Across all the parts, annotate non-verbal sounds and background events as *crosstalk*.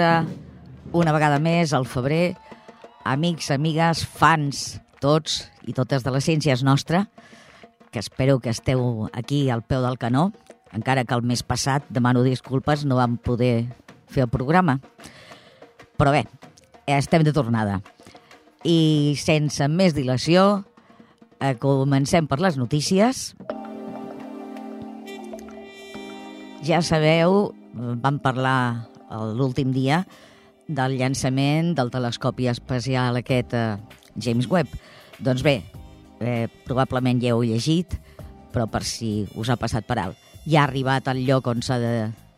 tornada una vegada més al febrer. Amics, amigues, fans, tots i totes de la ciència és nostra, que espero que esteu aquí al peu del canó, encara que el mes passat, demano disculpes, no vam poder fer el programa. Però bé, estem de tornada. I sense més dilació, eh, comencem per les notícies. Ja sabeu, vam parlar l'últim dia del llançament del telescopi espacial aquest eh, James Webb. Doncs bé, eh, probablement ja heu llegit, però per si us ha passat per alt. Ja ha arribat al lloc on s'ha de,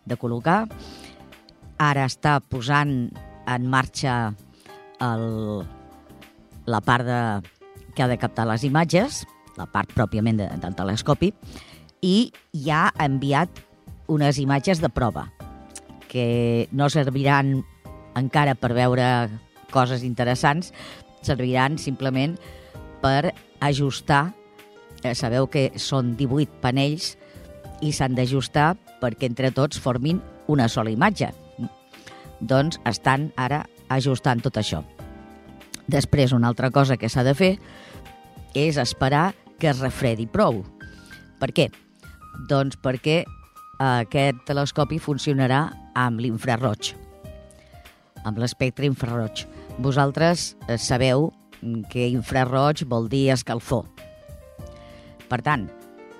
de col·locar. Ara està posant en marxa el, la part de, que ha de captar les imatges, la part pròpiament de, del telescopi, i ja ha enviat unes imatges de prova que no serviran encara per veure coses interessants, serviran simplement per ajustar. Eh, sabeu que són 18 panells i s'han d'ajustar perquè entre tots formin una sola imatge. Doncs estan ara ajustant tot això. Després, una altra cosa que s'ha de fer és esperar que es refredi prou. Per què? Doncs perquè aquest telescopi funcionarà amb l'infraroig, amb l'espectre infraroig. Vosaltres eh, sabeu que infraroig vol dir escalfor. Per tant,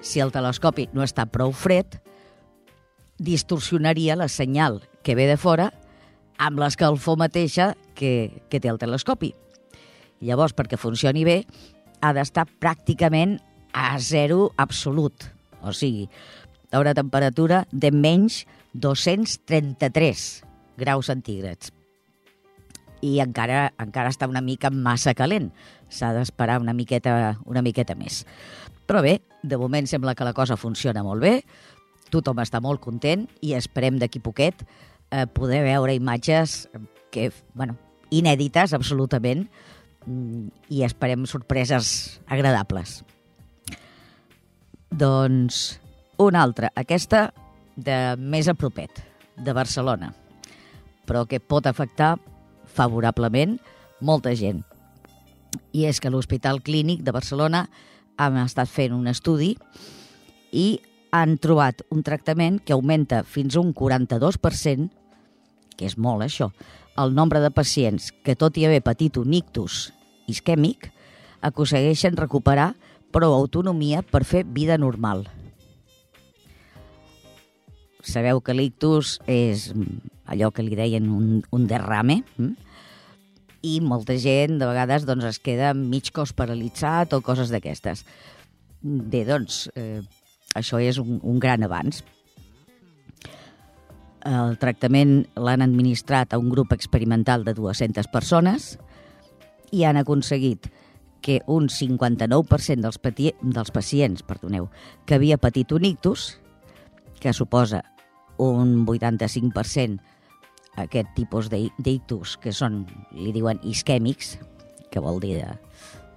si el telescopi no està prou fred, distorsionaria la senyal que ve de fora amb l'escalfor mateixa que, que té el telescopi. Llavors, perquè funcioni bé, ha d'estar pràcticament a zero absolut. O sigui, una temperatura de menys 233 graus centígrads. I encara encara està una mica massa calent. S'ha d'esperar una miqueta, una miqueta més. Però bé, de moment sembla que la cosa funciona molt bé, tothom està molt content i esperem d'aquí poquet eh, poder veure imatges que, bueno, inèdites absolutament mm, i esperem sorpreses agradables. Doncs una altra, aquesta de més a propet, de Barcelona, però que pot afectar favorablement molta gent. I és que l'Hospital Clínic de Barcelona han estat fent un estudi i han trobat un tractament que augmenta fins un 42%, que és molt això, el nombre de pacients que, tot i haver patit un ictus isquèmic, aconsegueixen recuperar prou autonomia per fer vida normal. Sabeu que l'ictus és allò que li deien un, un derrame, hm? i molta gent de vegades doncs, es queda mig cos paralitzat o coses d'aquestes. Bé, doncs, eh, això és un, un gran avanç. El tractament l'han administrat a un grup experimental de 200 persones i han aconseguit que un 59% dels, dels pacients perdoneu, que havia patit un ictus, que suposa un 85% aquest tipus d'ictus, que són, li diuen isquèmics, que vol dir de,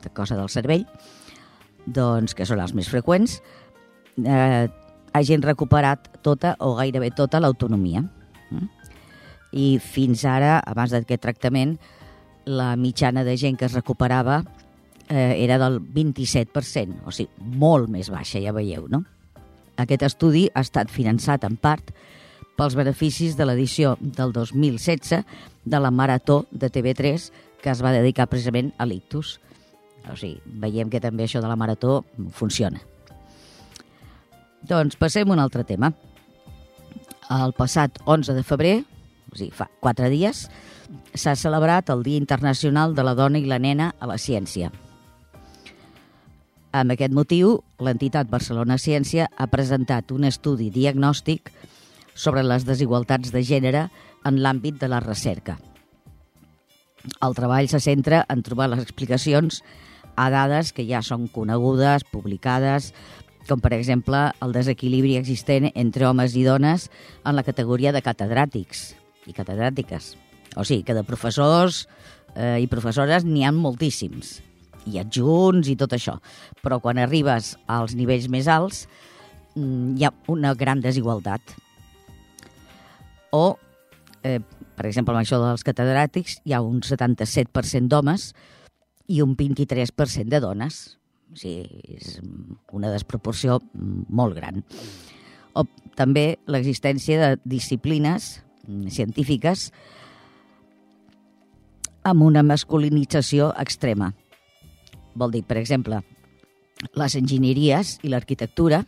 de cosa del cervell, doncs que són els més freqüents, eh, hagin recuperat tota o gairebé tota l'autonomia. Mm? I fins ara, abans d'aquest tractament, la mitjana de gent que es recuperava eh, era del 27%, o sigui, molt més baixa, ja veieu, no? Aquest estudi ha estat finançat en part pels beneficis de l'edició del 2016 de la Marató de TV3 que es va dedicar precisament a l'ictus. O sigui, veiem que també això de la Marató funciona. Doncs passem a un altre tema. El passat 11 de febrer, o sigui, fa quatre dies, s'ha celebrat el Dia Internacional de la Dona i la Nena a la Ciència. Amb aquest motiu, l'entitat Barcelona Ciència ha presentat un estudi diagnòstic sobre les desigualtats de gènere en l'àmbit de la recerca. El treball se centra en trobar les explicacions a dades que ja són conegudes, publicades, com per exemple el desequilibri existent entre homes i dones en la categoria de catedràtics i catedràtiques. O sigui, que de professors eh, i professores n'hi ha moltíssims, i adjunts i tot això. Però quan arribes als nivells més alts mm, hi ha una gran desigualtat. O, eh, Per exemple, amb això dels catedràtics hi ha un 77% d'homes i un 23% de dones. O sigui, és una desproporció molt gran. O també l'existència de disciplines científiques amb una masculinització extrema. Vol dir, per exemple, les enginyeries i l'arquitectura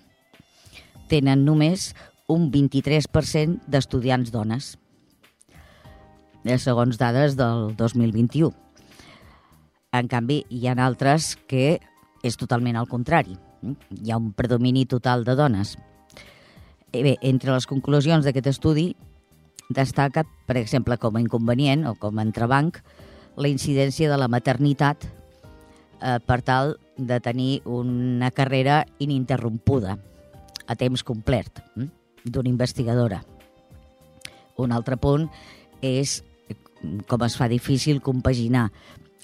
tenen només un 23% d'estudiants dones, eh, segons dades del 2021. En canvi, hi ha altres que és totalment al contrari. Hi ha un predomini total de dones. I bé, entre les conclusions d'aquest estudi destaca, per exemple, com a inconvenient o com a entrebanc, la incidència de la maternitat eh, per tal de tenir una carrera ininterrompuda a temps complet hm, d'una investigadora. Un altre punt és com es fa difícil compaginar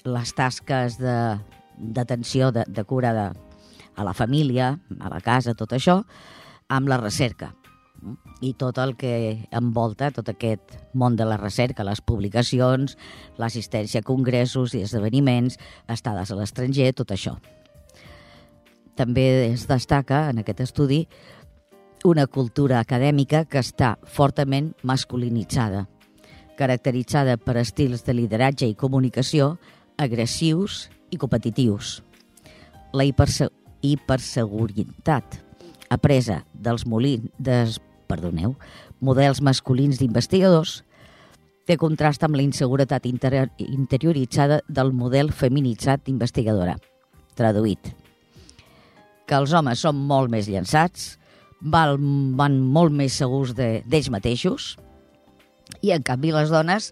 les tasques de, de, de cura de, a la família, a la casa, tot això, amb la recerca i tot el que envolta tot aquest món de la recerca, les publicacions, l'assistència a congressos i esdeveniments, estades a l'estranger, tot això. També es destaca en aquest estudi una cultura acadèmica que està fortament masculinitzada, caracteritzada per estils de lideratge i comunicació agressius i competitius. La hiperse hiperseguretat apresa dels molins, perdoneu, models masculins d'investigadors té contrast amb la inseguretat inter interioritzada del model feminitzat d'investigadora. Traduït. Que els homes són molt més llançats, val, van molt més segurs d'ells de, mateixos, i en canvi les dones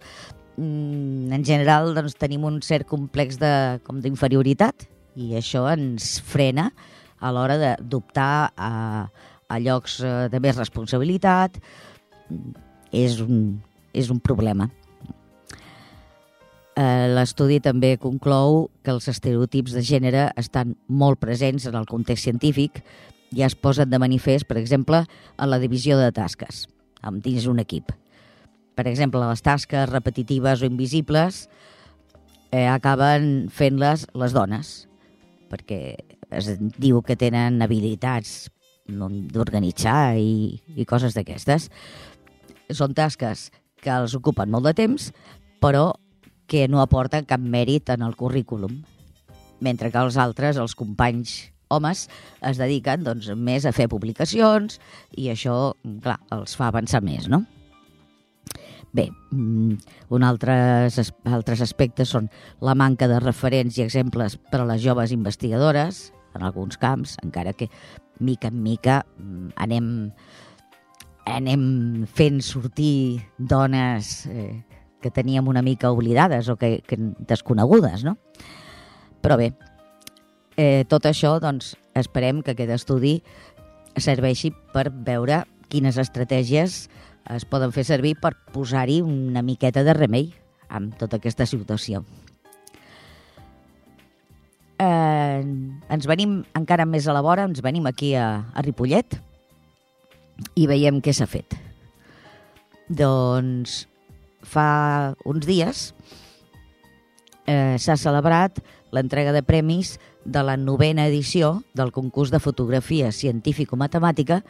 mm, en general doncs, tenim un cert complex d'inferioritat i això ens frena a l'hora d'optar a, a llocs eh, de més responsabilitat, és un, és un problema. Eh, l'estudi també conclou que els estereotips de gènere estan molt presents en el context científic i es posen de manifest, per exemple, en la divisió de tasques dins un equip. Per exemple, les tasques repetitives o invisibles eh, acaben fent-les les dones, perquè es diu que tenen habilitats d'organitzar i, i coses d'aquestes. Són tasques que els ocupen molt de temps, però que no aporten cap mèrit en el currículum, mentre que els altres, els companys homes, es dediquen doncs, més a fer publicacions i això, clar, els fa avançar més, no? Bé, mm, un altres, altres aspectes són la manca de referents i exemples per a les joves investigadores, en alguns camps, encara que mica en mica mm, anem, anem fent sortir dones eh, que teníem una mica oblidades o que, que desconegudes, no? Però bé, eh, tot això, doncs, esperem que aquest estudi serveixi per veure quines estratègies es poden fer servir per posar-hi una miqueta de remei amb tota aquesta situació eh, ens venim encara més a la vora, ens venim aquí a, a Ripollet i veiem què s'ha fet. Doncs fa uns dies eh, s'ha celebrat l'entrega de premis de la novena edició del concurs de fotografia científico-matemàtica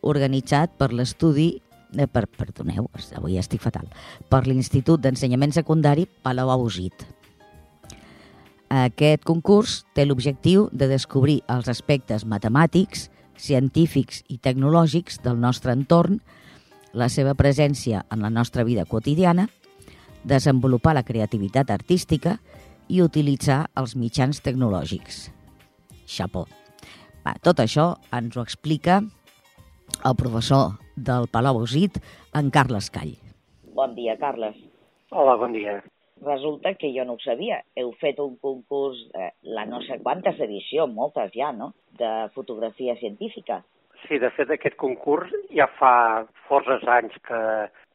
organitzat per l'estudi eh, per, perdoneu, avui estic fatal, per l'Institut d'Ensenyament Secundari Palau Ausit. Aquest concurs té l'objectiu de descobrir els aspectes matemàtics, científics i tecnològics del nostre entorn, la seva presència en la nostra vida quotidiana, desenvolupar la creativitat artística i utilitzar els mitjans tecnològics. Xapó. Va, tot això ens ho explica el professor del Palau Ausit, en Carles Call. Bon dia, Carles. Hola, bon dia resulta que jo no ho sabia. Heu fet un concurs, eh, la no sé quantes edicions, moltes ja, no?, de fotografia científica. Sí, de fet, aquest concurs ja fa forces anys que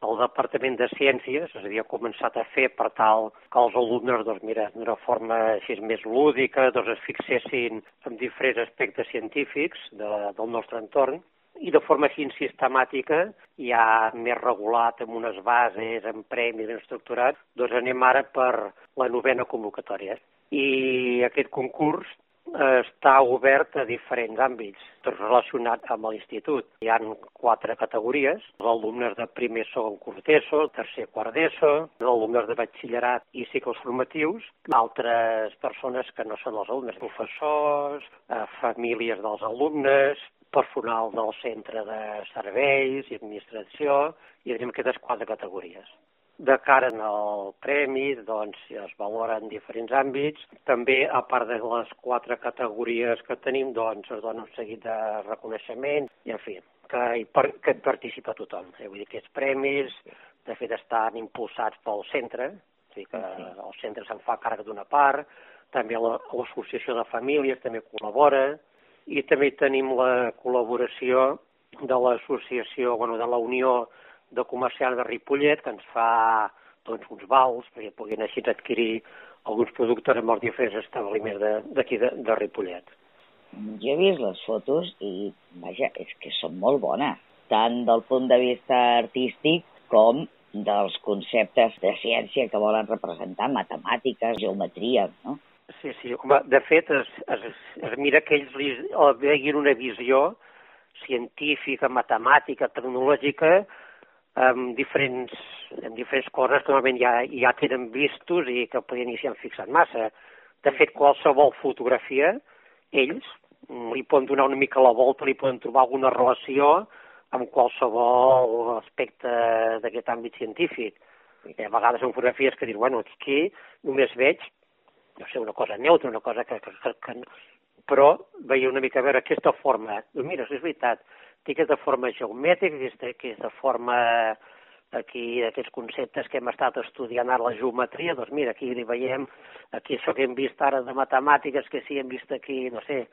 el Departament de Ciències s'havia començat a fer per tal que els alumnes, doncs mira, d'una forma així més lúdica, doncs es fixessin en diferents aspectes científics de, del nostre entorn i de forma així sistemàtica, ja més regulat amb unes bases, amb premis ben estructurat, doncs anem ara per la novena convocatòria. I aquest concurs està obert a diferents àmbits, tot relacionat amb l'institut. Hi han quatre categories, els alumnes de primer, segon curs d'ESO, tercer, quart d'ESO, els alumnes de batxillerat i cicles formatius, altres persones que no són els alumnes, professors, eh, famílies dels alumnes, personal del centre de serveis i administració, i tenim aquestes quatre categories. De cara al premi, doncs, es valoren diferents àmbits. També, a part de les quatre categories que tenim, doncs, es dona un seguit de reconeixement i, en fi, que hi, per, que hi participa tothom. Eh, vull dir, aquests premis, de fet, estan impulsats pel centre, o sigui que el centre se'n fa càrrec d'una part, també l'Associació de Famílies també col·labora, i també tenim la col·laboració de l'associació, bueno, de la Unió de comerciant de Ripollet que ens fa doncs, uns vals perquè puguin així adquirir alguns productes amb els diferents establiments d'aquí de, de, de Ripollet. Jo he vist les fotos i, vaja, és que són molt bones, tant del punt de vista artístic com dels conceptes de ciència que volen representar, matemàtiques, geometria, no? Sí, sí, home, de fet es, es, es mira que ells li, veien una visió científica, matemàtica, tecnològica, amb diferents, amb diferents coses que normalment ja, ja tenen vistos i que podien ni s'hi han fixat massa. De fet, qualsevol fotografia, ells li poden donar una mica la volta, li poden trobar alguna relació amb qualsevol aspecte d'aquest àmbit científic. I a vegades són fotografies que diuen, bueno, aquí només veig, no sé, una cosa neutra, una cosa que, que, que, que però veia una mica a veure aquesta forma. Doncs mira, és veritat, té aquesta forma geomètrica, aquesta, aquesta forma aquí aquests conceptes que hem estat estudiant ara la geometria, doncs mira, aquí hi veiem, aquí això que hem vist ara de matemàtiques, que sí hem vist aquí, no sé,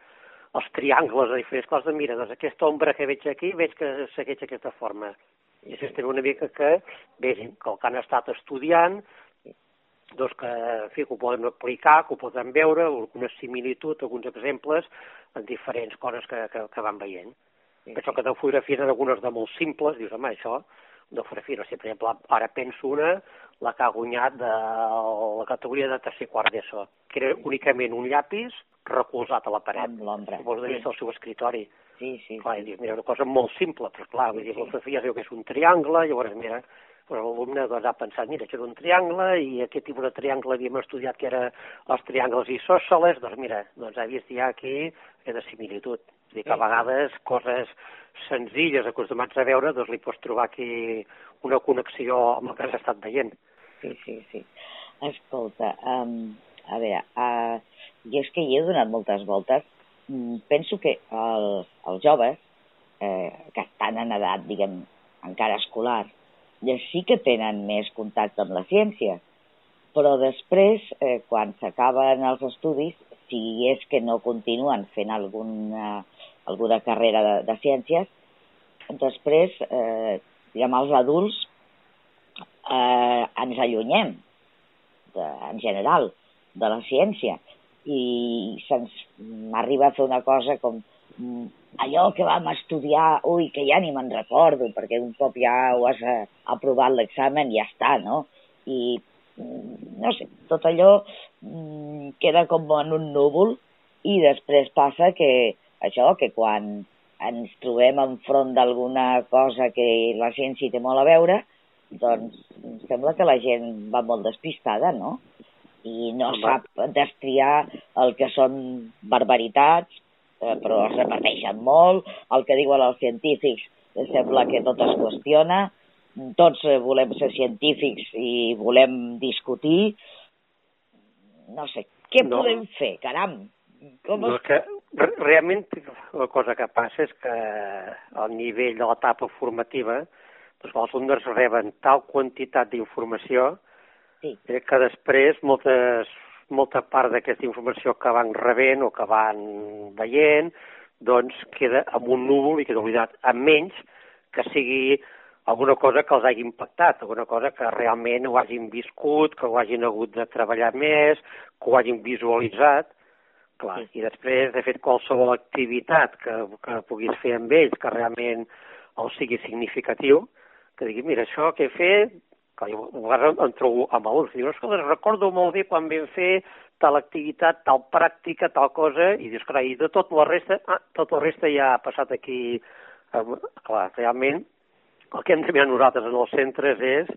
els triangles de diferents coses, mira, doncs aquesta ombra que veig aquí, veig que segueix aquesta forma. I això és una mica que vegin que el que han estat estudiant, doncs que, en fi, que ho poden aplicar, que ho poden veure, alguna similitud, alguns exemples en diferents coses que, que, que van veient. Sí, Penso que de fotografies en algunes de molt simples, dius, home, això, de fotografia, no sé, per exemple, ara penso una, la que ha guanyat de la categoria de tercer quart d'ESO, que era únicament un llapis recolzat a la paret. Amb l'ombra. Suposo que sí. el seu escritori. Sí, sí. Clar, sí. dius, mira, una cosa molt simple, però clar, vull dir, sí. la fotografia es diu que és un triangle, llavors, mira, però l'alumne doncs, ha pensat, mira, això era un triangle i aquest tipus de triangle havíem estudiat que era els triangles isòsceles, doncs mira, doncs ha vist ja aquí aquesta similitud. És dir, que a vegades coses senzilles acostumats a veure, doncs li pots trobar aquí una connexió amb el que has estat veient. Sí, sí, sí. Escolta, um, a veure, uh, jo és que hi he donat moltes voltes. Mm, penso que els, els joves, eh, que estan en edat, diguem, encara escolar, ja sí que tenen més contacte amb la ciència, però després, eh, quan s'acaben els estudis, si és que no continuen fent alguna, alguna carrera de, de ciències, després, eh, diguem, els adults eh, ens allunyem, de, en general, de la ciència, i se'ns arriba a fer una cosa com allò que vam estudiar, ui, que ja ni me'n recordo, perquè un cop ja ho has eh, aprovat l'examen, ja està, no? I, mm, no sé, tot allò mm, queda com en un núvol i després passa que això, que quan ens trobem enfront d'alguna cosa que la ciència té molt a veure, doncs sembla que la gent va molt despistada, no? I no Home. sap destriar el que són barbaritats, eh, però es repeteixen molt, el que diuen els científics sembla que tot es qüestiona, tots eh, volem ser científics i volem discutir, no sé, què no. podem fer, caram? Com no, es... que realment la cosa que passa és que al nivell de l'etapa formativa doncs els alumnes reben tal quantitat d'informació sí. que després moltes molta part d'aquesta informació que van rebent o que van veient, doncs queda amb un núvol i queda oblidat, amb menys que sigui alguna cosa que els hagi impactat, alguna cosa que realment ho hagin viscut, que ho hagin hagut de treballar més, que ho hagin visualitzat, Clar, sí. i després, de fet, qualsevol activitat que, que puguis fer amb ells, que realment el sigui significatiu, que digui, mira, això que he fet, que em trobo amb alguns, dius, escolta, recordo molt bé quan vam fer tal activitat, tal pràctica, tal cosa, i dius, carai, i de tot la resta, ah, tot la resta ja ha passat aquí, eh, clar, realment, el que hem de nosaltres en els centres és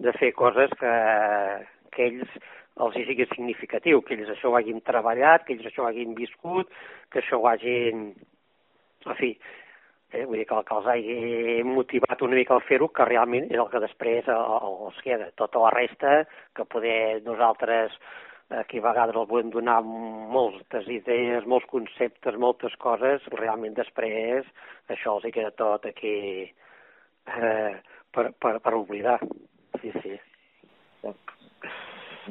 de fer coses que, que ells els hi sigui significatiu, que ells això ho hagin treballat, que ells això ho hagin viscut, que això ho hagin... En fi, eh, vull dir que, que els hagi motivat una mica a fer-ho, que realment és el que després els queda. Tota la resta, que poder nosaltres aquí a vegades els volem donar moltes idees, molts conceptes, moltes coses, realment després això els hi queda tot aquí eh, per, per, per oblidar. Sí, sí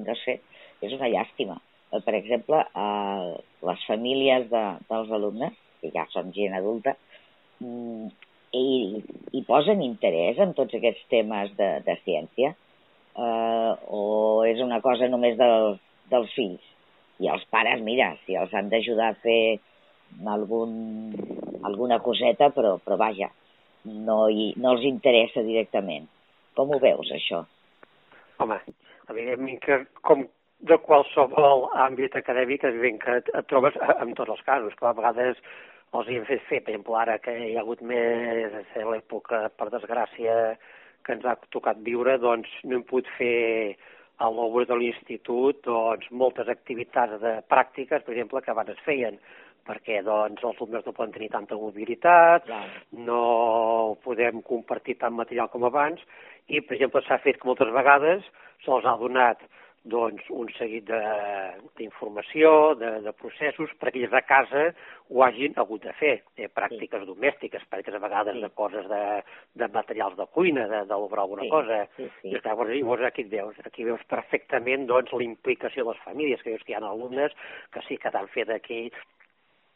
no sé, és una llàstima. Eh, per exemple, eh, les famílies de, dels alumnes, que ja són gent adulta, i, i posen interès en tots aquests temes de, de ciència? Eh, o és una cosa només del, dels fills? I els pares, mira, si els han d'ajudar a fer algun, alguna coseta, però, però vaja, no, hi, no els interessa directament. Com ho veus, això? Home, evidentment que com de qualsevol àmbit acadèmic, és que et trobes en tots els casos, que a vegades hi hem fet fer, per exemple, ara que hi ha hagut més a l'època, per desgràcia, que ens ha tocat viure, doncs no hem pogut fer a l'obra de l'institut doncs, moltes activitats de pràctiques, per exemple, que abans es feien, perquè doncs, els alumnes no poden tenir tanta mobilitat, Clar. no podem compartir tant material com abans, i, per exemple, s'ha fet que moltes vegades se'ls ha donat doncs, un seguit d'informació, de, de, de processos, perquè ells a casa ho hagin hagut de fer, eh, pràctiques sí. domèstiques, pràctiques a vegades sí. de coses de, de materials de cuina, d'obrar alguna sí. cosa. Sí, sí. I llavors, llavors aquí veus, aquí veus perfectament doncs, la implicació de les famílies, que veus que hi ha alumnes que sí que t'han fet aquí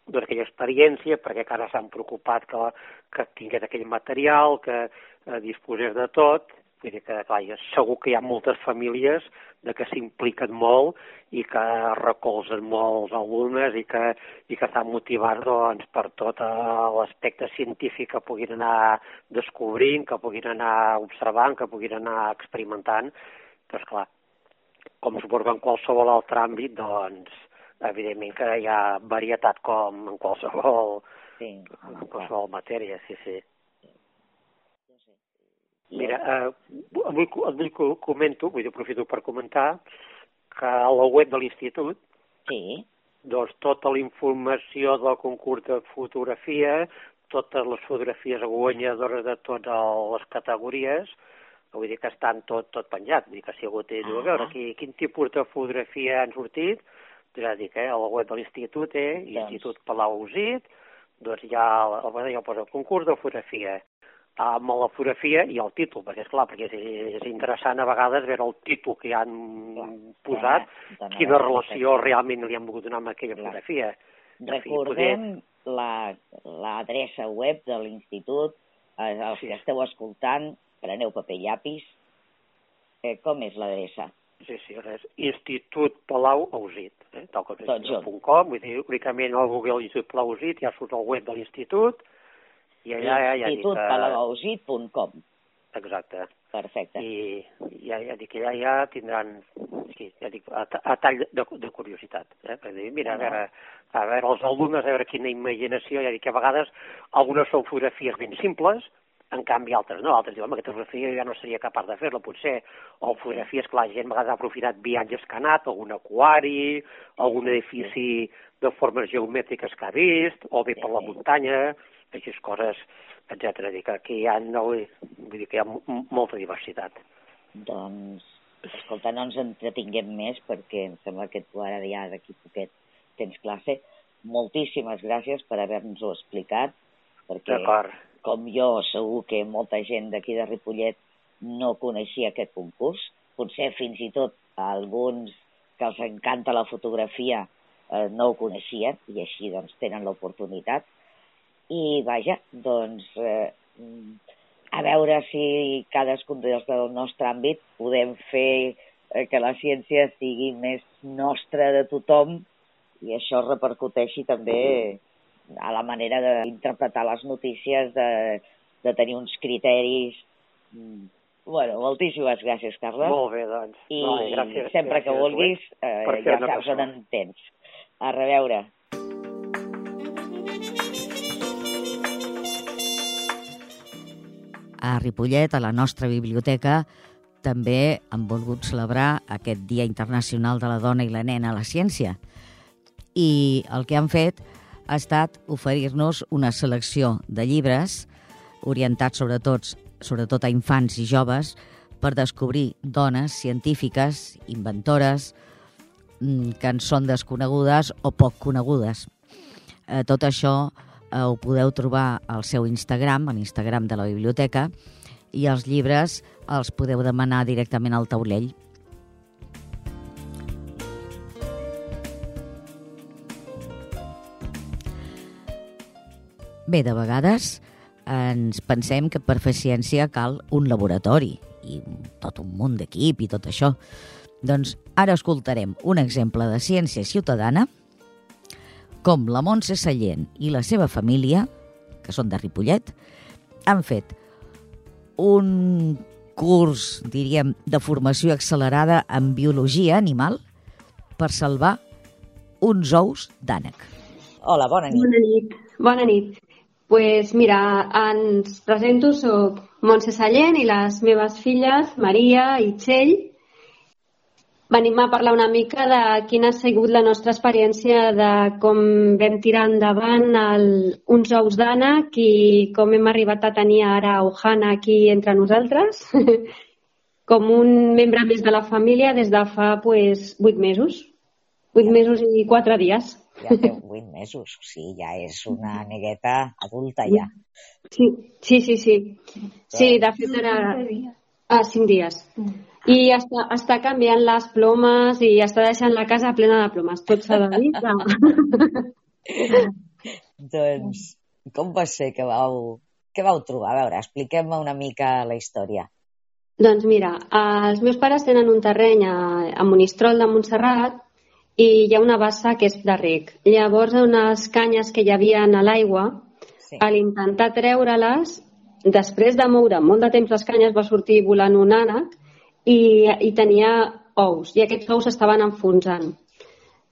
doncs, aquella experiència, perquè encara s'han preocupat que, que tingués aquell material, que eh, disposés de tot, Vull dir que, clar, segur que hi ha moltes famílies de que s'impliquen molt i que recolzen molts alumnes i que, i que estan motivats doncs, per tot l'aspecte científic que puguin anar descobrint, que puguin anar observant, que puguin anar experimentant. Però, clar, com suposo en qualsevol altre àmbit, doncs, evidentment que hi ha varietat com en qualsevol, sí, en qualsevol matèria, sí, sí. Mira, eh, avui, avui comento, vull dir, aprofito per comentar, que a la web de l'Institut, sí. doncs tota la informació del concurs de fotografia, totes les fotografies guanyadores de totes les categories, vull dir que estan tot, tot penjat, vull dir que si algú té, diu, a veure, qui, quin tipus de fotografia han sortit, ja dic, eh, a la web de l'Institut, eh, doncs. Institut Palau Usit, doncs ja, ja posa el concurs de fotografia amb la fotografia i el títol, perquè és clar, perquè és, és interessant a vegades veure el títol que han clar, posat, clar, quina relació realment li han volgut donar amb aquella clar. fotografia. Recordem poder... l'adreça la, web de l'institut, eh, els sí. que esteu escoltant, preneu paper i llapis, eh, com és l'adreça? Sí, sí, és Institut Palau Ausit, eh? tal com és .com, vull dir, únicament al Google Institut Palau Ausit ja surt el web de l'institut, i allà ja, ja institutpalagausit.com Exacte. Perfecte. I ja, ja dic que ja, ja tindran, sí, ja dic, a, a tall de, de curiositat. Eh? Per dir, mira, a veure, a veure, els alumnes, a veure quina imaginació, ja dic que a vegades algunes són fotografies ben simples, en canvi altres no, altres diuen, home, aquesta fotografia ja no seria capaç de fer-la, potser, o fotografies que la gent a vegades ha aprofitat viatges que ha anat, algun aquari, algun edifici de formes geomètriques que ha vist, o bé per la muntanya, aquestes coses, etc. Dir que aquí hi ha, no, vull dir que hi ha molta diversitat. Doncs, escolta, no ens entretinguem més perquè em sembla que tu ara ja d'aquí poquet tens classe. Moltíssimes gràcies per haver-nos-ho explicat, perquè com jo segur que molta gent d'aquí de Ripollet no coneixia aquest concurs, potser fins i tot alguns que els encanta la fotografia eh, no ho coneixien i així doncs tenen l'oportunitat i vaja, doncs eh, a veure si cadascun dels del nostre àmbit podem fer eh, que la ciència sigui més nostra de tothom i això repercuteixi també a la manera d'interpretar les notícies, de, de tenir uns criteris Bueno, moltíssimes gràcies, Carles. Molt bé, doncs. I no, gràcies, sempre gràcies, que vulguis, eh, ja saps on en tens. A reveure. A Ripollet, a la nostra biblioteca, també han volgut celebrar aquest Dia Internacional de la Dona i la Nena a la Ciència. I el que han fet ha estat oferir-nos una selecció de llibres orientats sobretot, sobretot a infants i joves per descobrir dones científiques, inventores, mm, que en són desconegudes o poc conegudes. Eh, tot això eh, ho podeu trobar al seu Instagram, a l'Instagram de la biblioteca, i els llibres els podeu demanar directament al taulell. Bé, de vegades ens pensem que per fer ciència cal un laboratori i tot un munt d'equip i tot això. Doncs ara escoltarem un exemple de ciència ciutadana com la Montse Sallent i la seva família, que són de Ripollet, han fet un curs, diríem, de formació accelerada en biologia animal per salvar uns ous d'ànec. Hola, bona nit. Bona nit. Bona nit. pues mira, ens presento, soc Montse Sallent i les meves filles, Maria i Txell, venim a parlar una mica de quina ha sigut la nostra experiència de com vam tirar endavant el, uns ous d'ànec i com hem arribat a tenir ara Ohana aquí entre nosaltres, *laughs* com un membre més de la família des de fa pues, 8 mesos. 8 mesos i 4 dies. Ja té *laughs* 8 mesos, o sigui, ja és una negueta adulta ja. Sí, sí, sí. Sí, sí de fet era... Ah, 5 dies. I està, està canviant les plomes i està deixant la casa plena de plomes. Tot s'ha de dir. *laughs* doncs, com va ser que vau, que vau trobar? A veure, expliquem-me una mica la història. Doncs mira, els meus pares tenen un terreny a, a Monistrol de Montserrat i hi ha una bassa que és de rec. Llavors, unes canyes que hi havia a l'aigua, sí. a l'intentar treure-les, després de moure molt de temps les canyes, va sortir volant un ànec i, i tenia ous, i aquests ous estaven enfonsant.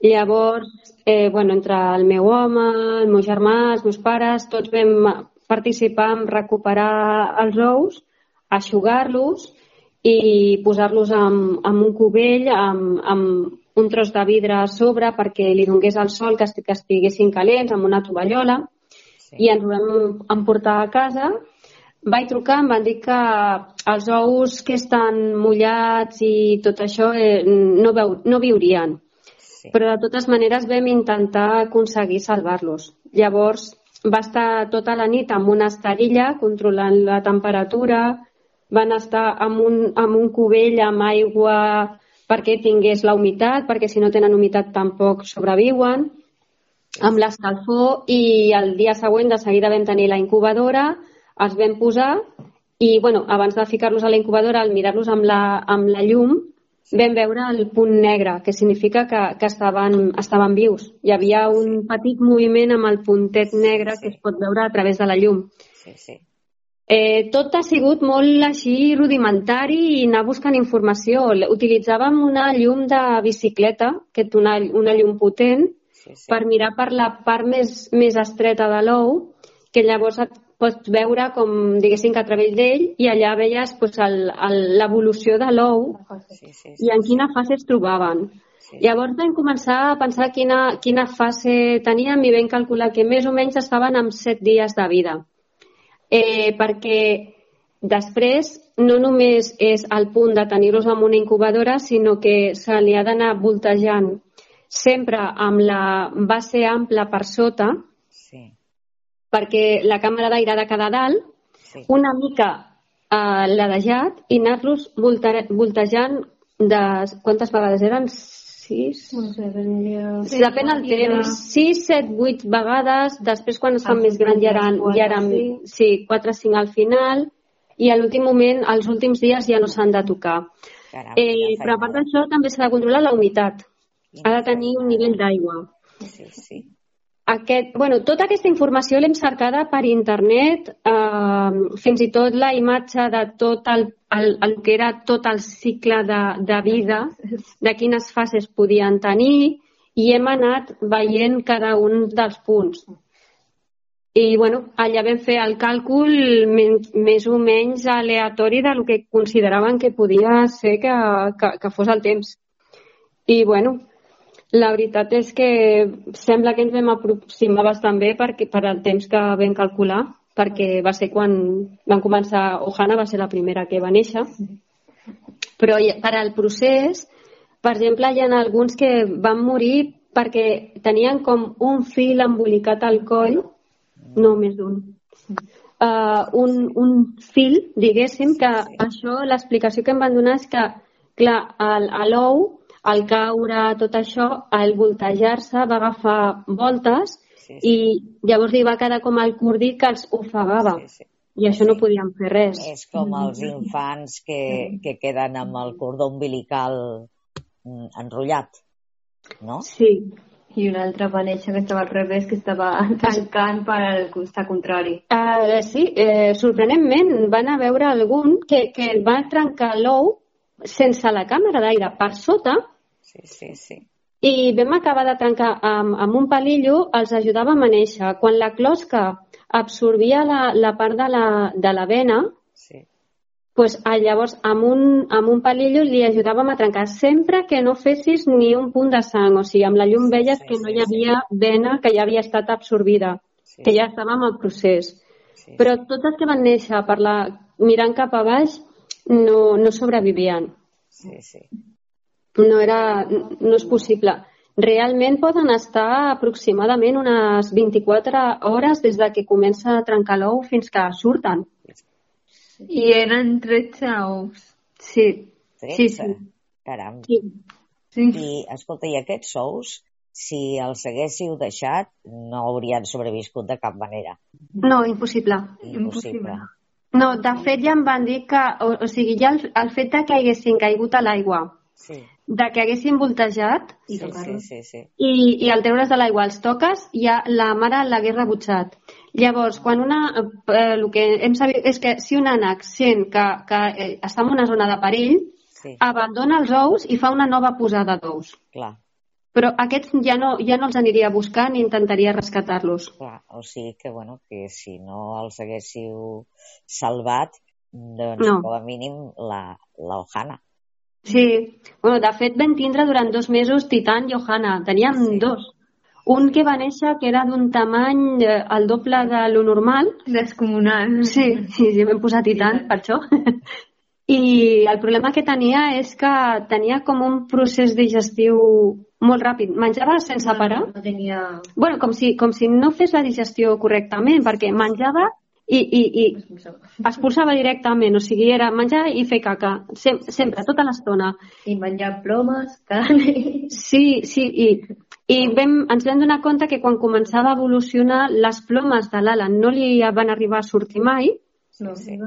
Llavors, eh, bueno, entre el meu home, el meu germà, els meus pares, tots vam participar en recuperar els ous, aixugar-los i posar-los en, en un cubell amb, amb un tros de vidre a sobre perquè li donés el sol que, que estiguessin calents amb una tovallola sí. i ens ho vam emportar a casa vaig trucar, em van dir que els ous que estan mullats i tot això eh, no, veu, no viurien. Sí. Però de totes maneres vam intentar aconseguir salvar-los. Llavors va estar tota la nit amb una esterilla controlant la temperatura, van estar amb un, amb un cubell amb aigua perquè tingués la humitat, perquè si no tenen humitat tampoc sobreviuen, amb l'escalfor i el dia següent de seguida vam tenir la incubadora, els vam posar i bueno, abans de ficar-los a la incubadora, al mirar-los amb, la, amb la llum, vam veure el punt negre, que significa que, que estaven, estaven vius. Hi havia un petit moviment amb el puntet negre que es pot veure a través de la llum. Sí, sí. Eh, tot ha sigut molt així rudimentari i anar buscant informació. Utilitzàvem una llum de bicicleta, que és una, una llum potent, sí, sí. per mirar per la part més, més estreta de l'ou, que llavors et pots veure com, diguéssim, que a través d'ell i allà veies pues, l'evolució de l'ou sí, sí, sí, i en quina fase es trobaven. Sí. Llavors vam començar a pensar quina, quina fase teníem i vam calcular que més o menys estaven amb 7 dies de vida. Eh, perquè després no només és el punt de tenir-los en una incubadora, sinó que se li ha d'anar voltejant sempre amb la base ampla per sota, perquè la càmera d'aire de cada dalt, sí. una mica eh, ladejat i anar-los voltejant de... Quantes vegades eren? Sis? No sé, tenia... Sí, depèn del temps. Sis, set, vuit vegades. Després, quan es fan més grans, ja eren, ja eren sí, quatre, cinc al final. I a l'últim moment, els últims dies ja no s'han de tocar. Caram, eh, però a part d'això, també s'ha de controlar la humitat. Ha de tenir un nivell d'aigua. Sí, sí. Aquest, bueno, tota aquesta informació l'hem cercada per internet, eh, fins i tot la imatge de tot el, el, el que era tot el cicle de, de vida, de quines fases podien tenir, i hem anat veient cada un dels punts. I bueno, allà vam fer el càlcul més o menys aleatori del que consideraven que podia ser que, que, que fos el temps. I bueno, la veritat és que sembla que ens vam aproximar bastant bé perquè, per al temps que vam calcular, perquè va ser quan van començar, Ohana va ser la primera que va néixer, però per al procés, per exemple, hi ha alguns que van morir perquè tenien com un fil embolicat al coll, no més d'un, uh, un, un fil, diguéssim, que això, l'explicació que em van donar és que, clar, l'ou al caure tot això, al voltejar-se va agafar voltes sí, sí. i llavors li va quedar com el cordí que els ofegava. Sí, sí. I això sí. no podíem fer res. És com els infants que, que queden amb el cordó umbilical mm, enrotllat, no? Sí. I un altre va néixer que estava al revés, que estava *laughs* tancant per al costat contrari. Uh, sí, eh, sorprenentment van a veure algun que, que va trencar l'ou sense la càmera d'aire per sota Sí, sí, sí. i vam acabar de trencar amb, amb un palillo, els ajudàvem a néixer. Quan la closca absorbia la, la part de la, de la vena, sí. pues, llavors amb un, amb un palillo li ajudàvem a trencar sempre que no fessis ni un punt de sang. O sigui, amb la llum veies sí, que no hi havia sí. vena que ja havia estat absorbida, sí. que ja estava en el procés. Sí. Però totes que van néixer per la, mirant cap a baix no, no sobrevivien. Sí, sí. No, era, no és possible. Realment poden estar aproximadament unes 24 hores des de que comença a trencar l'ou fins que surten. I eren 13 ous. Sí. 13? Sí, sí. Caram. Sí. sí. I, escolta, i aquests ous, si els haguéssiu deixat, no haurien sobreviscut de cap manera. No, impossible. Impossible. No, de fet ja em van dir que, o, o sigui, ja el, el fet de que haguessin caigut a l'aigua, sí de que haguessin voltejat i, sí, sí, sí, sí. i, i al treure's de l'aigua els toques, ja la mare l'hagués rebutjat. Llavors, quan una, eh, el que hem sabut és que si un ànec sent que, que eh, està en una zona de perill, sí. abandona els ous i fa una nova posada d'ous. Clar. Però aquests ja no, ja no els aniria a buscar ni intentaria rescatar-los. Clar, o sigui que, bueno, que si no els haguéssiu salvat, doncs no. com a mínim la, la Ohana. Sí, bueno, de fet vam tindre durant dos mesos Titan i Ohana, teníem sí. dos. Un que va néixer que era d'un tamany eh, el doble de lo normal. Descomunal. Sí, sí, sí vam posar Titan, sí. per això. *laughs* I el problema que tenia és que tenia com un procés digestiu molt ràpid. Menjava sense no, parar. No tenia... Bueno, com si, com si no fes la digestió correctament, perquè menjava i, i, i expulsava directament, o sigui, era menjar i fer caca, Sem sempre, tota l'estona. I menjar plomes nit. Sí, sí, i, i vam, ens vam donar compte que quan començava a evolucionar les plomes de l'ala no li van arribar a sortir mai no, sí.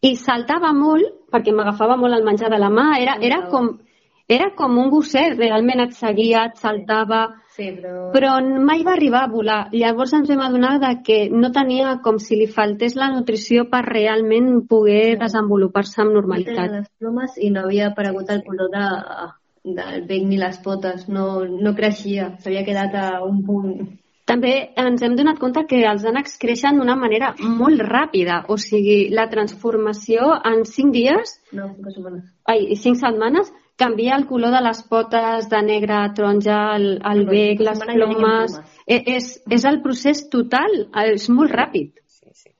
i saltava molt, perquè m'agafava molt el menjar de la mà, era, era com era com un gosset, realment et seguia, et saltava, sí, però... però mai va arribar a volar. Llavors ens vam adonar de que no tenia com si li faltés la nutrició per realment poder sí. desenvolupar-se amb normalitat. les plomes i no havia aparegut el color de, del bec ni les potes, no, no creixia, s'havia quedat a un punt també ens hem donat compte que els ànecs creixen d'una manera molt ràpida, o sigui, la transformació en 5 dies, no, 5 setmanes, ai, 5 setmanes canvia el color de les potes de negre a taronja, el, el bec, les plomes... E, és, és el procés total, és molt ràpid. Sí, sí.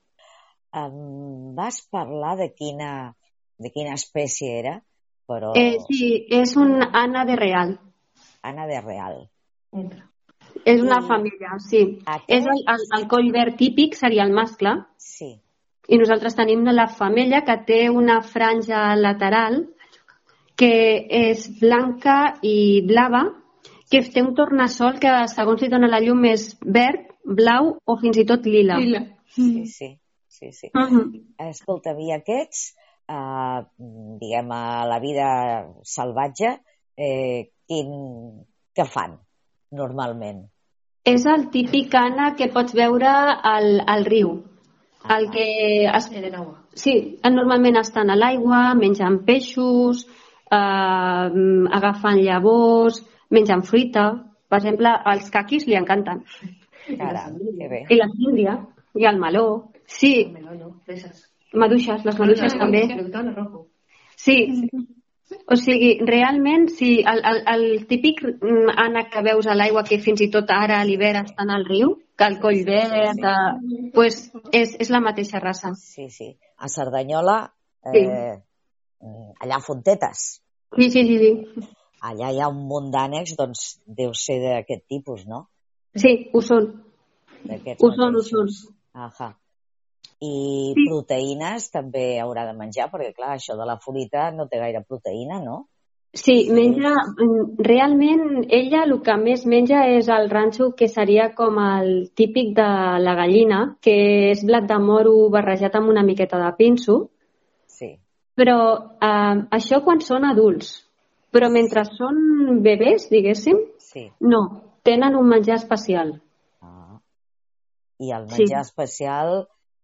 Um, vas parlar de quina, de quina espècie era, però... Eh, sí, és un Ana de Real. Ana de Real. Entra. És una I... família, sí. Aquest... És el, el, el coll verd típic, seria el mascle. Sí. I nosaltres tenim la femella que té una franja lateral que és blanca i blava, que té un tornassol que, segons li dona la llum, és verd, blau o fins i tot lila. Lila. Sí, sí. sí, sí. Uh -huh. Escolta, i aquests, eh, diguem, a la vida salvatge, eh, quin, què fan normalment? És el típic ànec que pots veure al, al riu. El que... Es... Sí, normalment estan a l'aigua, menjant peixos, eh, agafant llavors, menjant fruita. Per exemple, els caquis li encanten. Caram, que bé. I la síndria, i el meló. Sí. Maduixes, les maduixes també. Sí, o sigui, realment, sí, el, el, el típic mm, ànec que veus a l'aigua que fins i tot ara a l'hivern estan al riu, que el coll verd, sí. eh, pues és, és la mateixa raça. Sí, sí. A Cerdanyola, eh, sí. allà a Fontetes. Sí, sí, sí, sí. Allà hi ha un munt d'ànecs, doncs deu ser d'aquest tipus, no? Sí, ho són. Ho són, ho són. Ahà. I sí. proteïnes també haurà de menjar, perquè clar, això de la fruita no té gaire proteïna, no? Sí, menja... Realment, ella el que més menja és el ranxo, que seria com el típic de la gallina, que és blat de moro barrejat amb una miqueta de pinso. Sí. Però eh, això quan són adults. Però mentre són bebès, diguéssim, sí. no, tenen un menjar especial. Ah. I el menjar sí. especial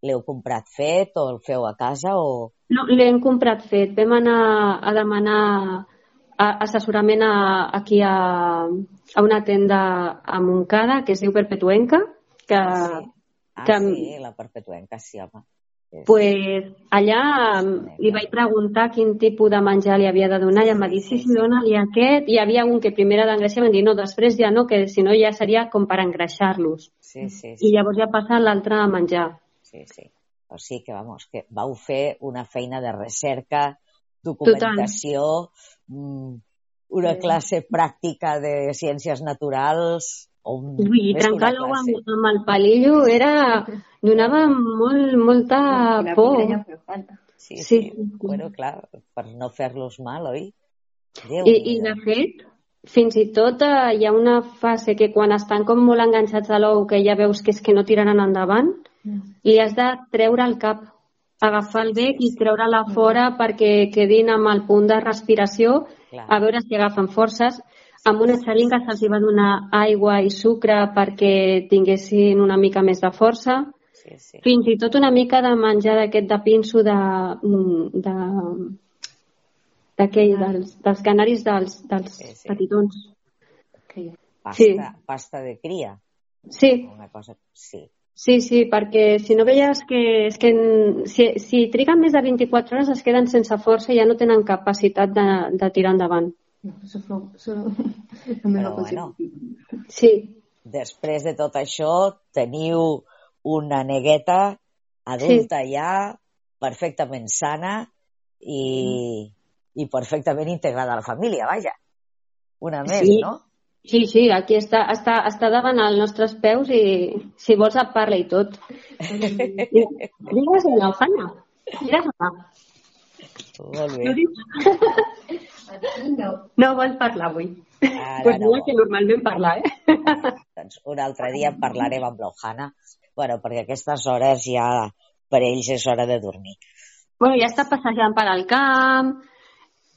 L'heu comprat fet o el feu a casa o...? No, l'hem comprat fet. Vam anar a demanar assessorament a, aquí a, a una tenda a Montcada que es diu Perpetuenca. Que, sí. Ah, que, sí, la Perpetuenca, sí, home. Pues allà li vaig preguntar quin tipus de menjar li havia de donar i em va dir, sí, sí, dona-li aquest. Hi havia un que primer era d'engreixar i em dir, no, després ja no, que si no ja seria com per engreixar-los. Sí, sí, sí. I llavors ja passa l'altre a menjar sí, sí. O sigui que, vamos, que vau fer una feina de recerca, documentació, mm, una classe pràctica de ciències naturals, o un, Ui, trencar l'ou amb, amb el palillo era... donava molt, molta por. Sí, sí, sí. Bueno, clar, per no fer-los mal, oi? Déu I, I, de fet, fins i tot eh, hi ha una fase que quan estan com molt enganxats a l'ou, que ja veus que és que no tiraran endavant, i has de treure el cap, agafar el bec i treure-la fora perquè quedin amb el punt de respiració, Clar. a veure si agafen forces. Amb una xeringa se'ls va donar aigua i sucre perquè tinguessin una mica més de força. Sí, sí. Fins i tot una mica de menjar d'aquest de pinso de, de, d'aquell, dels, dels canaris dels, dels sí, sí. petitons. Pasta, sí. pasta de cria. Sí. Una cosa, sí. Sí, sí, perquè si no veies que, és que si, si triguen més de 24 hores es queden sense força i ja no tenen capacitat de, de tirar endavant. No, això, Però, bueno, sí. Després de tot això, teniu una negueta adulta sí. ja, perfectament sana i, i perfectament integrada a la família, vaja. Una més, sí. no? Sí, sí, aquí està, està, està davant als nostres peus i si vols et parla i tot. *laughs* Digues la Ojana. Mira-la. Molt bé. No, *laughs* no vol parlar avui. Ara pues no, que normalment parla, eh? *laughs* Doncs un altre dia parlarem amb l'Ojana, bueno, perquè a aquestes hores ja per ells és hora de dormir. Bueno, ja està passejant per al camp,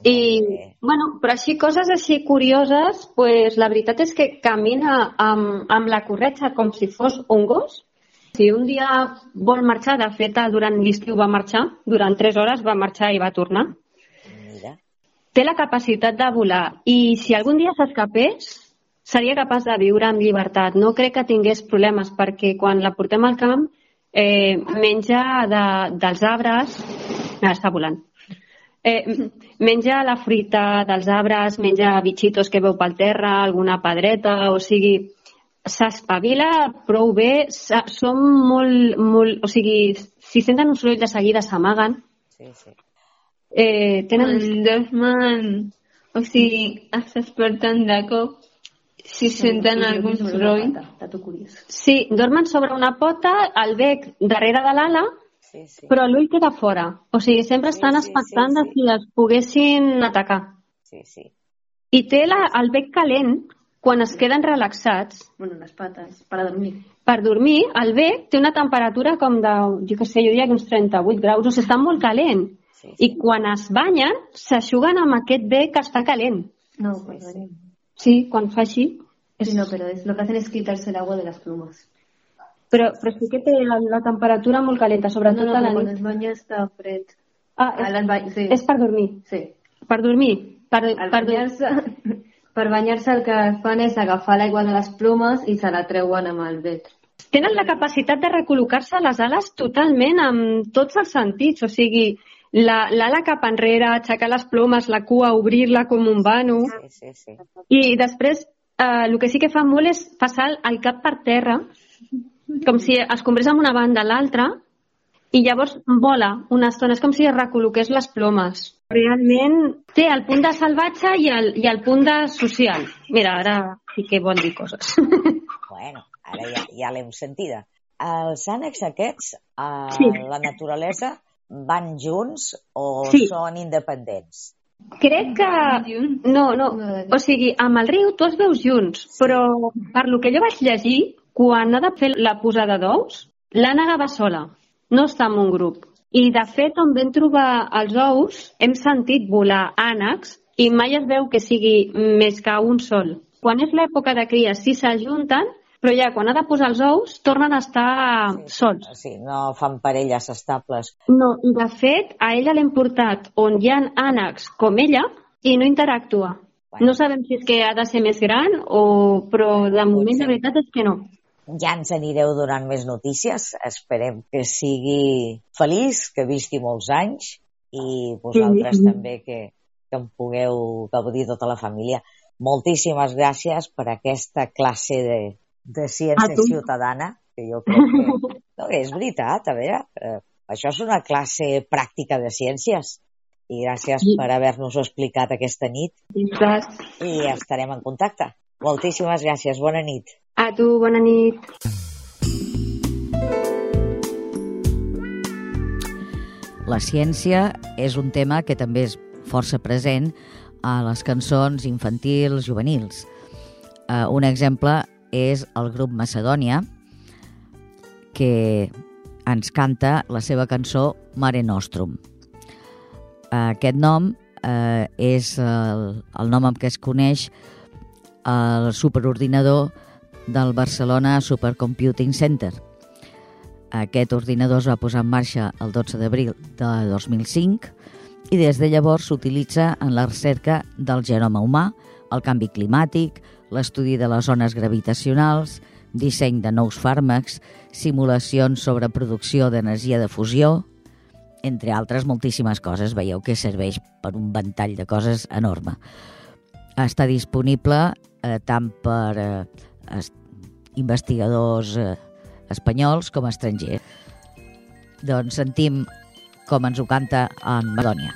i, bueno, però així, coses així curioses, pues, la veritat és que camina amb, amb la corretja com si fos un gos. Si un dia vol marxar, de fet, durant l'estiu va marxar, durant tres hores va marxar i va tornar. Mira. Té la capacitat de volar i si algun dia s'escapés, seria capaç de viure amb llibertat. No crec que tingués problemes perquè quan la portem al camp eh, menja de, dels arbres... Està volant Eh, menja la fruita dels arbres, menja bitxitos que veu pel terra, alguna pedreta, o sigui, s'espavila prou bé, són molt, molt... O sigui, si senten un soroll de seguida s'amaguen. Sí, sí. Eh, tenen... Dormen, o sigui, es desperten de cop si senten algun soroll. Sí, dormen sobre una pota, el bec darrere de l'ala, sí, sí. però l'ull queda fora. O sigui, sempre sí, estan sí, expectant sí, sí. si les poguessin atacar. Sí, sí. I té la, el bec calent quan es queden relaxats. Bueno, les pates, per dormir. Per dormir, el bec té una temperatura com de, jo què sé, jo diria que uns 38 graus, o sigui, està molt calent. Sí, sí. I quan es banyen, s'aixuguen amb aquest bec que està calent. No, sí, sí. sí, quan fa així. Sí, no, pero es, lo que hacen es quitarse el agua de las plumas. Però, però sí que té la, la temperatura molt calenta, sobretot no, no, a la quan nit. es banya està fred. Ah, A és, les ba- sí. és per dormir. Sí. Per dormir. Per, Al per banyar-se, *laughs* per banyar-se el que fan és agafar l'aigua de les plomes i se la treuen amb el vet. Tenen la capacitat de recol·locar-se les ales totalment amb tots els sentits, o sigui, la- l'ala cap enrere, aixecar les plomes, la cua, obrir-la com un vano, Sí, sí, sí. i després eh, el que sí que fa molt és passar el cap per terra, com si es comprés amb una banda a l'altra, i llavors vola una estona, és com si es recol·loqués les plomes. Realment té el punt de salvatge i el, i el punt de social. Mira, ara sí que vol dir coses. *laughs* Bueno, ara ja, ja l'hem sentida. Els ànecs aquests a Sí. la naturalesa van junts o Sí. són independents? Crec que... No, no. O sigui, amb el riu tots veus junts, però per lo que jo vaig llegir, quan ha de fer la posada d'ous, l'ànega va sola, no està en un grup. I, de fet, on vam trobar els ous, hem sentit volar ànecs i mai es veu que sigui més que un sol. Quan és l'època de cria, sí s'ajunten, però ja quan ha de posar els ous, tornen a estar sols. Sí, no fan parelles estables. No, i de fet, a ella l'hem portat on hi ha ànecs com ella i no interactua. Bueno. No sabem si és que ha de ser més gran o... però de moment la veritat és que no. Ja ens anireu donant més notícies. Esperem que sigui feliç, que visqui molts anys i vosaltres Sí. també que, que en pugueu gaudir tota la família. Moltíssimes gràcies per aquesta classe de, de ciència ciutadana, que jo crec que... *laughs* No, és veritat, a veure, eh, això és una classe pràctica de ciències. I gràcies Sí. per haver-nos-ho explicat aquesta nit i estarem en contacte. Moltíssimes gràcies, bona nit. A tu, bona nit. La ciència és un tema que també és força present a les cançons infantils, juvenils. Uh, un exemple és el grup Macedònia, que ens canta la seva cançó Mare Nostrum. Uh, aquest nom uh, és el, el nom amb què es coneix el superordinador del Barcelona Supercomputing Center. Aquest ordinador es va posar en marxa el 12 d'abril de 2005 i des de llavors s'utilitza en la recerca del genoma humà, el canvi climàtic, l'estudi de les zones gravitacionals, disseny de nous fàrmacs, simulacions sobre producció d'energia de fusió, entre altres moltíssimes coses. Veieu que serveix per un ventall de coses enorme. Està disponible eh, tant per eh, es- investigadors eh, espanyols com estrangers. Doncs sentim com ens ho canta en Madònia.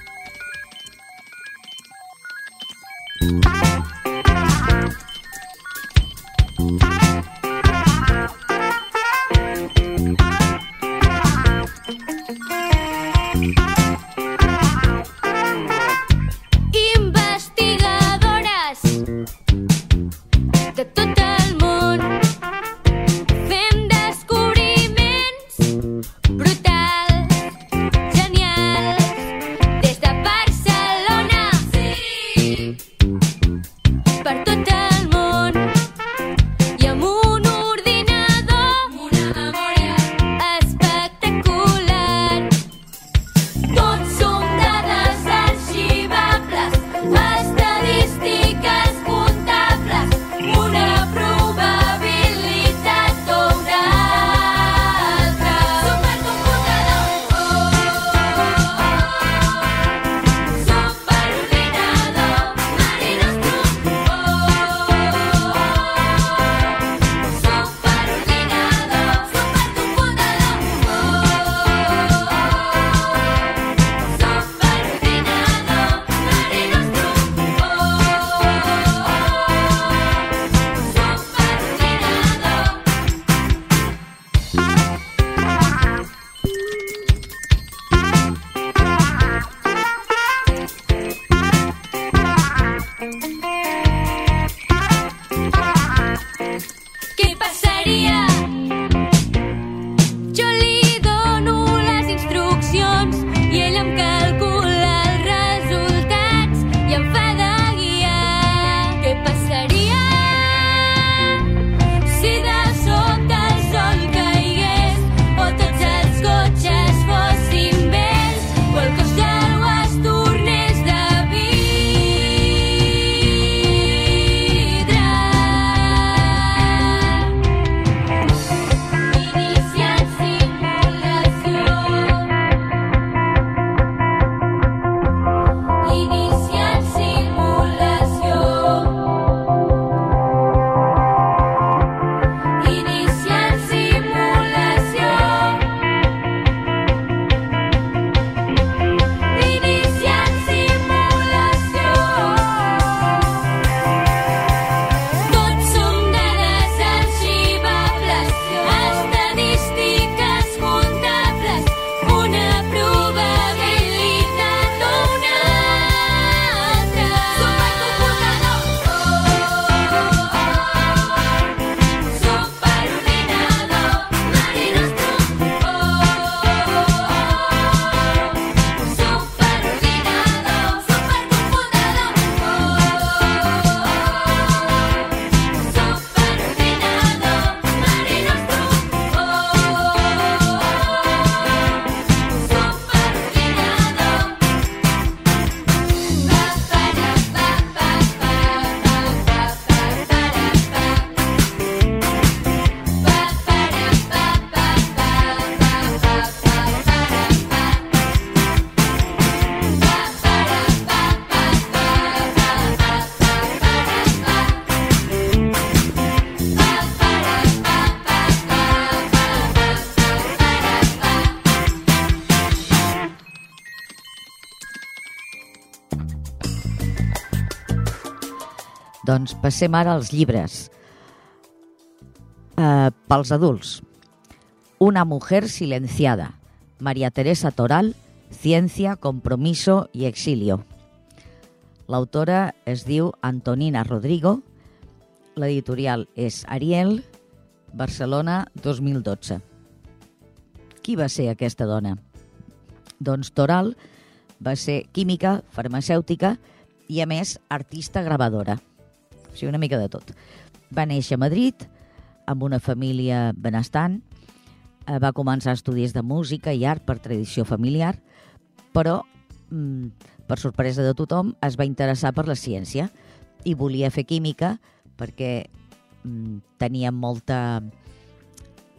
Doncs passem ara als llibres. Uh, pels adults. Una mujer silenciada. María Teresa Toral, Ciencia, Compromiso i Exilio. L'autora es diu Antonina Rodrigo, l'editorial és Ariel, Barcelona 2012. Qui va ser aquesta dona? Doncs Toral va ser química, farmacèutica i, a més, artista gravadora. Sigui, una mica de tot. Va néixer a Madrid, amb una família benestant, eh, va començar estudis de música i art per tradició familiar, però, mm, per sorpresa de tothom, es va interessar per la ciència i volia fer química perquè mm, tenia molta...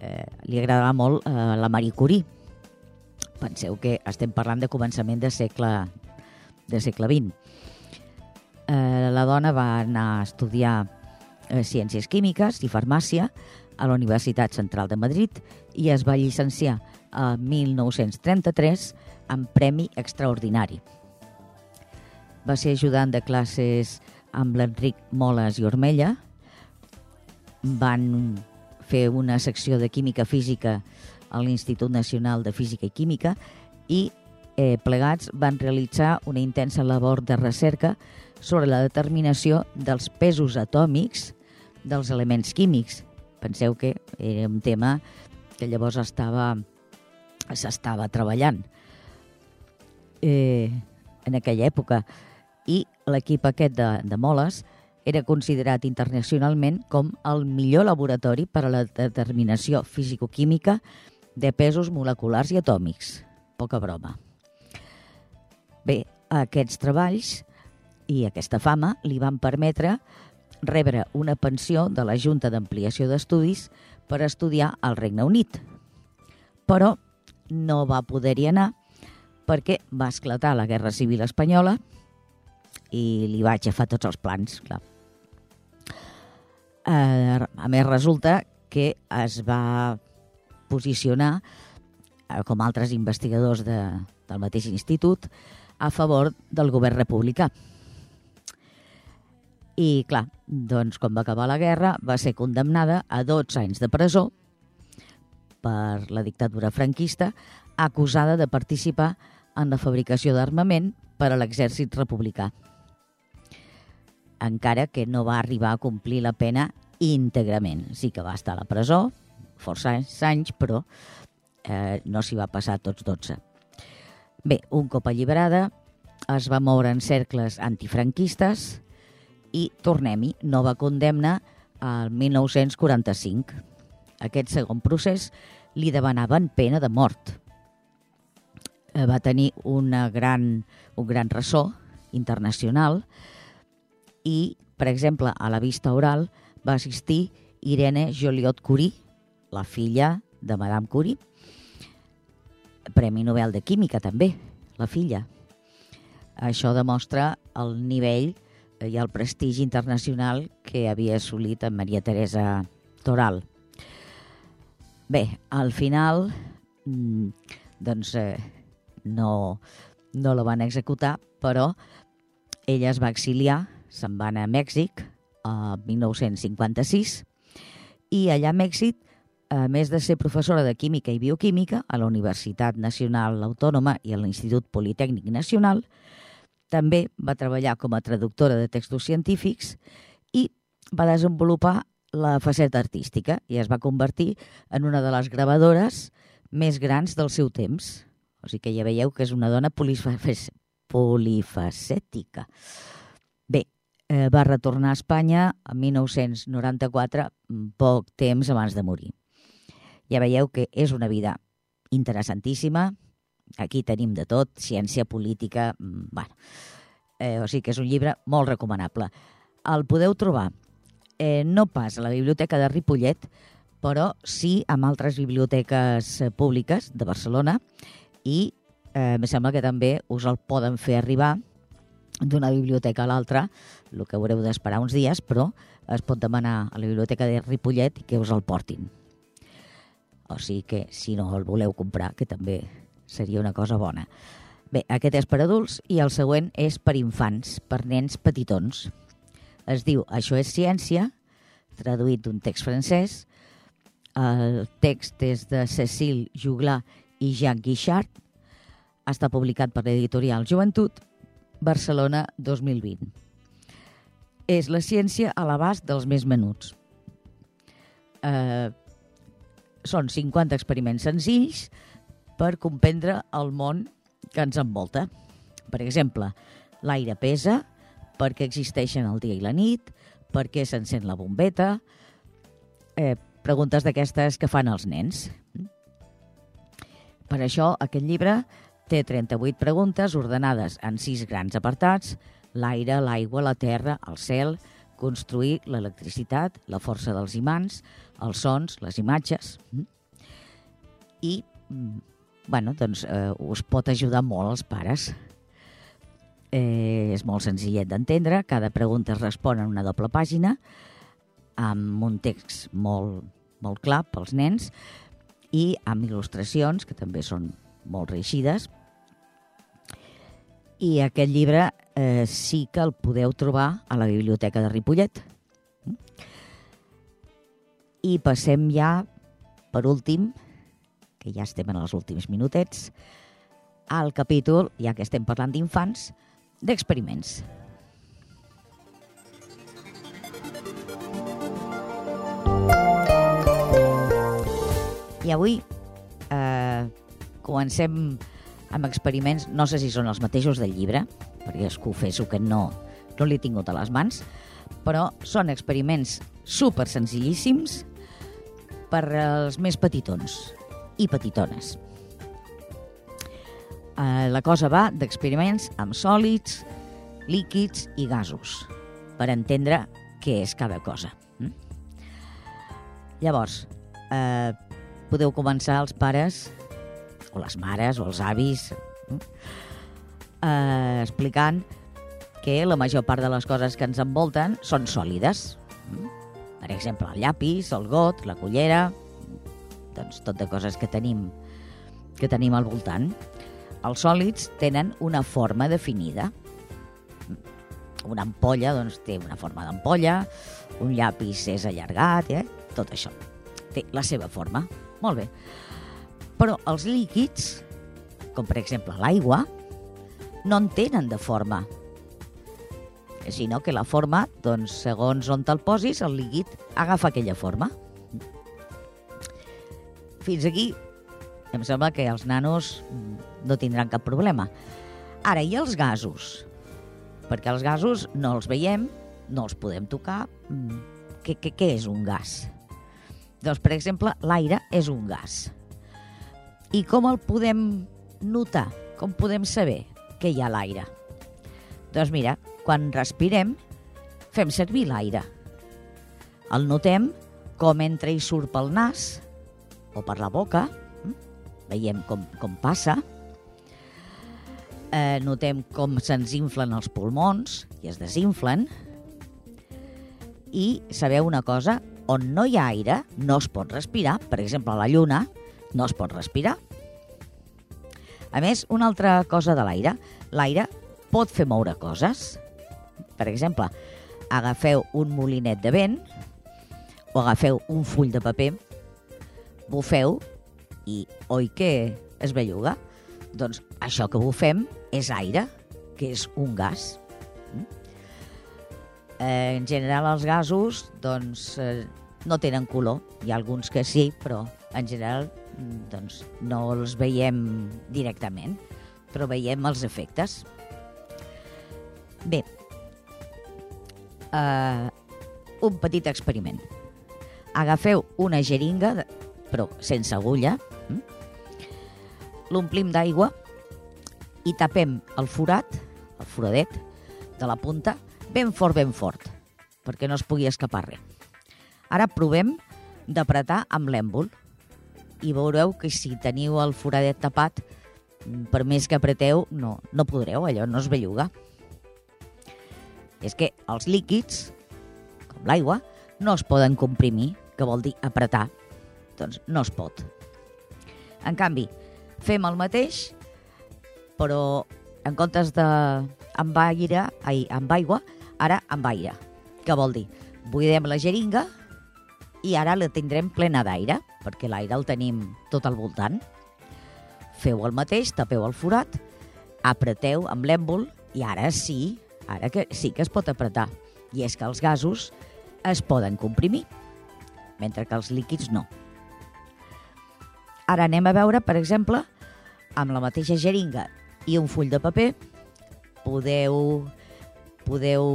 Eh, li agradava molt eh, la Marie Curie. Penseu que estem parlant de començament de segle, de segle XX. Eh, la dona va anar a estudiar eh, Ciències Químiques i Farmàcia a la Universitat Central de Madrid i es va llicenciar a 1933 amb Premi Extraordinari. Va ser ajudant de classes amb l'Enric Moles i Ormella, van fer una secció de Química Física a l'Institut Nacional de Física i Química i eh, plegats van realitzar una intensa labor de recerca sobre la determinació dels pesos atòmics dels elements químics. Penseu que era un tema que llavors estava s'estava treballant eh, en aquella època i l'equip aquest de, de Moles era considerat internacionalment com el millor laboratori per a la determinació fisicoquímica de pesos moleculars i atòmics. Poca broma. Bé, aquests treballs i aquesta fama li van permetre rebre una pensió de la Junta d'Ampliació d'Estudis per estudiar al Regne Unit. Però no va poder-hi anar perquè va esclatar la Guerra Civil Espanyola i li va aixafar tots els plans, clar. Eh, a més, resulta que es va posicionar, eh, com altres investigadors de, del mateix institut, a favor del govern republicà. I, clar, doncs, quan va acabar la guerra, va ser condemnada a 12 anys de presó per la dictadura franquista, acusada de participar en la fabricació d'armament per a l'exèrcit republicà encara que no va arribar a complir la pena íntegrament. Sí que va estar a la presó, força anys, però eh, no s'hi va passar tots 12. Bé, un cop alliberada, es va moure en cercles antifranquistes i, tornem-hi, nova condemna al 1945. Aquest segon procés li demanaven pena de mort. Eh, va tenir una gran, un gran ressò internacional i, per exemple, a la vista oral va assistir Irene Joliot-Curie, la filla de Madame Curie, Premi Nobel de Química també, la filla. Això demostra el nivell i el prestigi internacional que havia assolit en Maria Teresa Toral. Bé, al final, mm, doncs, eh, no, no la van executar, però ella es va exiliar se'n va anar a Mèxic a 1956 i allà a Mèxic, a més de ser professora de Química i Bioquímica a la Universitat Nacional Autònoma i a l'Institut Politècnic Nacional, també va treballar com a traductora de textos científics i va desenvolupar la faceta artística i es va convertir en una de les gravadores més grans del seu temps. O sigui que ja veieu que és una dona polifacètica. Bé, eh, va retornar a Espanya en 1994, poc temps abans de morir. Ja veieu que és una vida interessantíssima, aquí tenim de tot, ciència política, mm, bueno, eh, o sigui que és un llibre molt recomanable. El podeu trobar eh, no pas a la biblioteca de Ripollet, però sí amb altres biblioteques eh, públiques de Barcelona i eh, em sembla que també us el poden fer arribar d'una biblioteca a l'altra, el que haureu d'esperar uns dies, però es pot demanar a la biblioteca de Ripollet que us el portin. O sigui que, si no el voleu comprar, que també seria una cosa bona. Bé, aquest és per adults i el següent és per infants, per nens petitons. Es diu Això és ciència, traduït d'un text francès. El text és de Cécile Juglar i Jacques Guichard. Està publicat per l'editorial Joventut, Barcelona 2020. És la ciència a l'abast dels més menuts. Eh, són 50 experiments senzills per comprendre el món que ens envolta. Per exemple, l'aire pesa, perquè existeixen el dia i la nit, per què s'encén la bombeta, eh, preguntes d'aquestes que fan els nens. Per això, aquest llibre té 38 preguntes ordenades en sis grans apartats, l'aire, l'aigua, la terra, el cel, construir l'electricitat, la força dels imants, els sons, les imatges. I, bueno, doncs, eh, us pot ajudar molt als pares. Eh, és molt senzillet d'entendre, cada pregunta es respon en una doble pàgina, amb un text molt, molt clar pels nens i amb il·lustracions, que també són molt reixides. I aquest llibre eh, sí que el podeu trobar a la Biblioteca de Ripollet. I passem ja, per últim, que ja estem en els últims minutets, al capítol, ja que estem parlant d'infants, d'experiments. I avui eh, comencem amb experiments, no sé si són els mateixos del llibre, perquè es confesso que no, no l'he tingut a les mans, però són experiments super senzillíssims per als més petitons i petitones. Eh, la cosa va d'experiments amb sòlids, líquids i gasos, per entendre què és cada cosa. Mm? Llavors, eh, podeu començar els pares, o les mares, o els avis, eh, explicant que la major part de les coses que ens envolten són sòlides. Per exemple, el llapis, el got, la cullera, doncs tot de coses que tenim, que tenim al voltant. Els sòlids tenen una forma definida. Una ampolla doncs, té una forma d'ampolla, un llapis és allargat, eh? tot això. Té la seva forma. Molt bé. Però els líquids, com per exemple l'aigua, no en tenen de forma, sinó que la forma, doncs, segons on te'l posis, el líquid agafa aquella forma. Fins aquí em sembla que els nanos no tindran cap problema. Ara, i els gasos? Perquè els gasos no els veiem, no els podem tocar. Què, què, què és un gas? Doncs, per exemple, l'aire és un gas. I com el podem notar? Com podem saber que hi ha l'aire? Doncs mira, quan respirem, fem servir l'aire. El notem com entra i surt pel nas o per la boca. Veiem com, com passa. Eh, notem com se'ns inflen els pulmons i es desinflen. I sabeu una cosa? On no hi ha aire, no es pot respirar. Per exemple, a la Lluna no es pot respirar. A més, una altra cosa de l'aire. L'aire pot fer moure coses. Per exemple, agafeu un molinet de vent o agafeu un full de paper, bufeu i oi que es belluga? Doncs això que bufem és aire, que és un gas. Eh, en general els gasos doncs, eh, no tenen color. Hi ha alguns que sí, però en general doncs, no els veiem directament, però veiem els efectes. Bé, uh, un petit experiment. Agafeu una jeringa, però sense agulla, hm? l'omplim d'aigua i tapem el forat, el foradet de la punta, ben fort, ben fort, perquè no es pugui escapar res. Ara provem d'apretar amb l'èmbol i veureu que si teniu el foradet tapat, per més que apreteu, no, no podreu, allò no es belluga. És que els líquids, com l'aigua, no es poden comprimir, que vol dir apretar. Doncs no es pot. En canvi, fem el mateix, però en comptes de amb aire, ai, amb aigua, ara amb aire. Què vol dir? Buidem la jeringa i ara la tindrem plena d'aire, perquè l'aire el tenim tot al voltant. Feu el mateix, tapeu el forat, apreteu amb l'èmbol i ara sí, ara que sí que es pot apretar. I és que els gasos es poden comprimir, mentre que els líquids no. Ara anem a veure, per exemple, amb la mateixa jeringa i un full de paper, podeu, podeu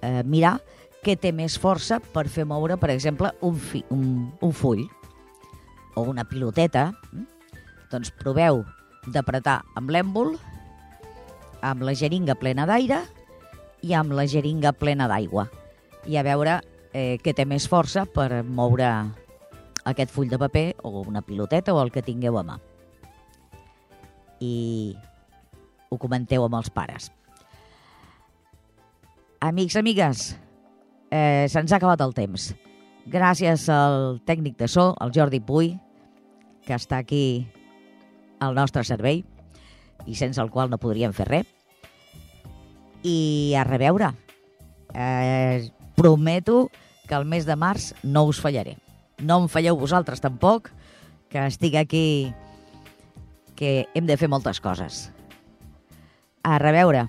eh, mirar què té més força per fer moure, per exemple, un, fi, un, un full o una piloteta. Doncs proveu d'apretar amb l'èmbol, amb la jeringa plena d'aire i amb la jeringa plena d'aigua. I a veure eh, què té més força per moure aquest full de paper o una piloteta o el que tingueu a mà. I ho comenteu amb els pares. Amics, amigues, eh, se'ns ha acabat el temps. Gràcies al tècnic de so, el Jordi Puy, que està aquí al nostre servei i sense el qual no podríem fer res. I a reveure. Eh, prometo que el mes de març no us fallaré. No em falleu vosaltres tampoc, que estic aquí que hem de fer moltes coses. A reveure.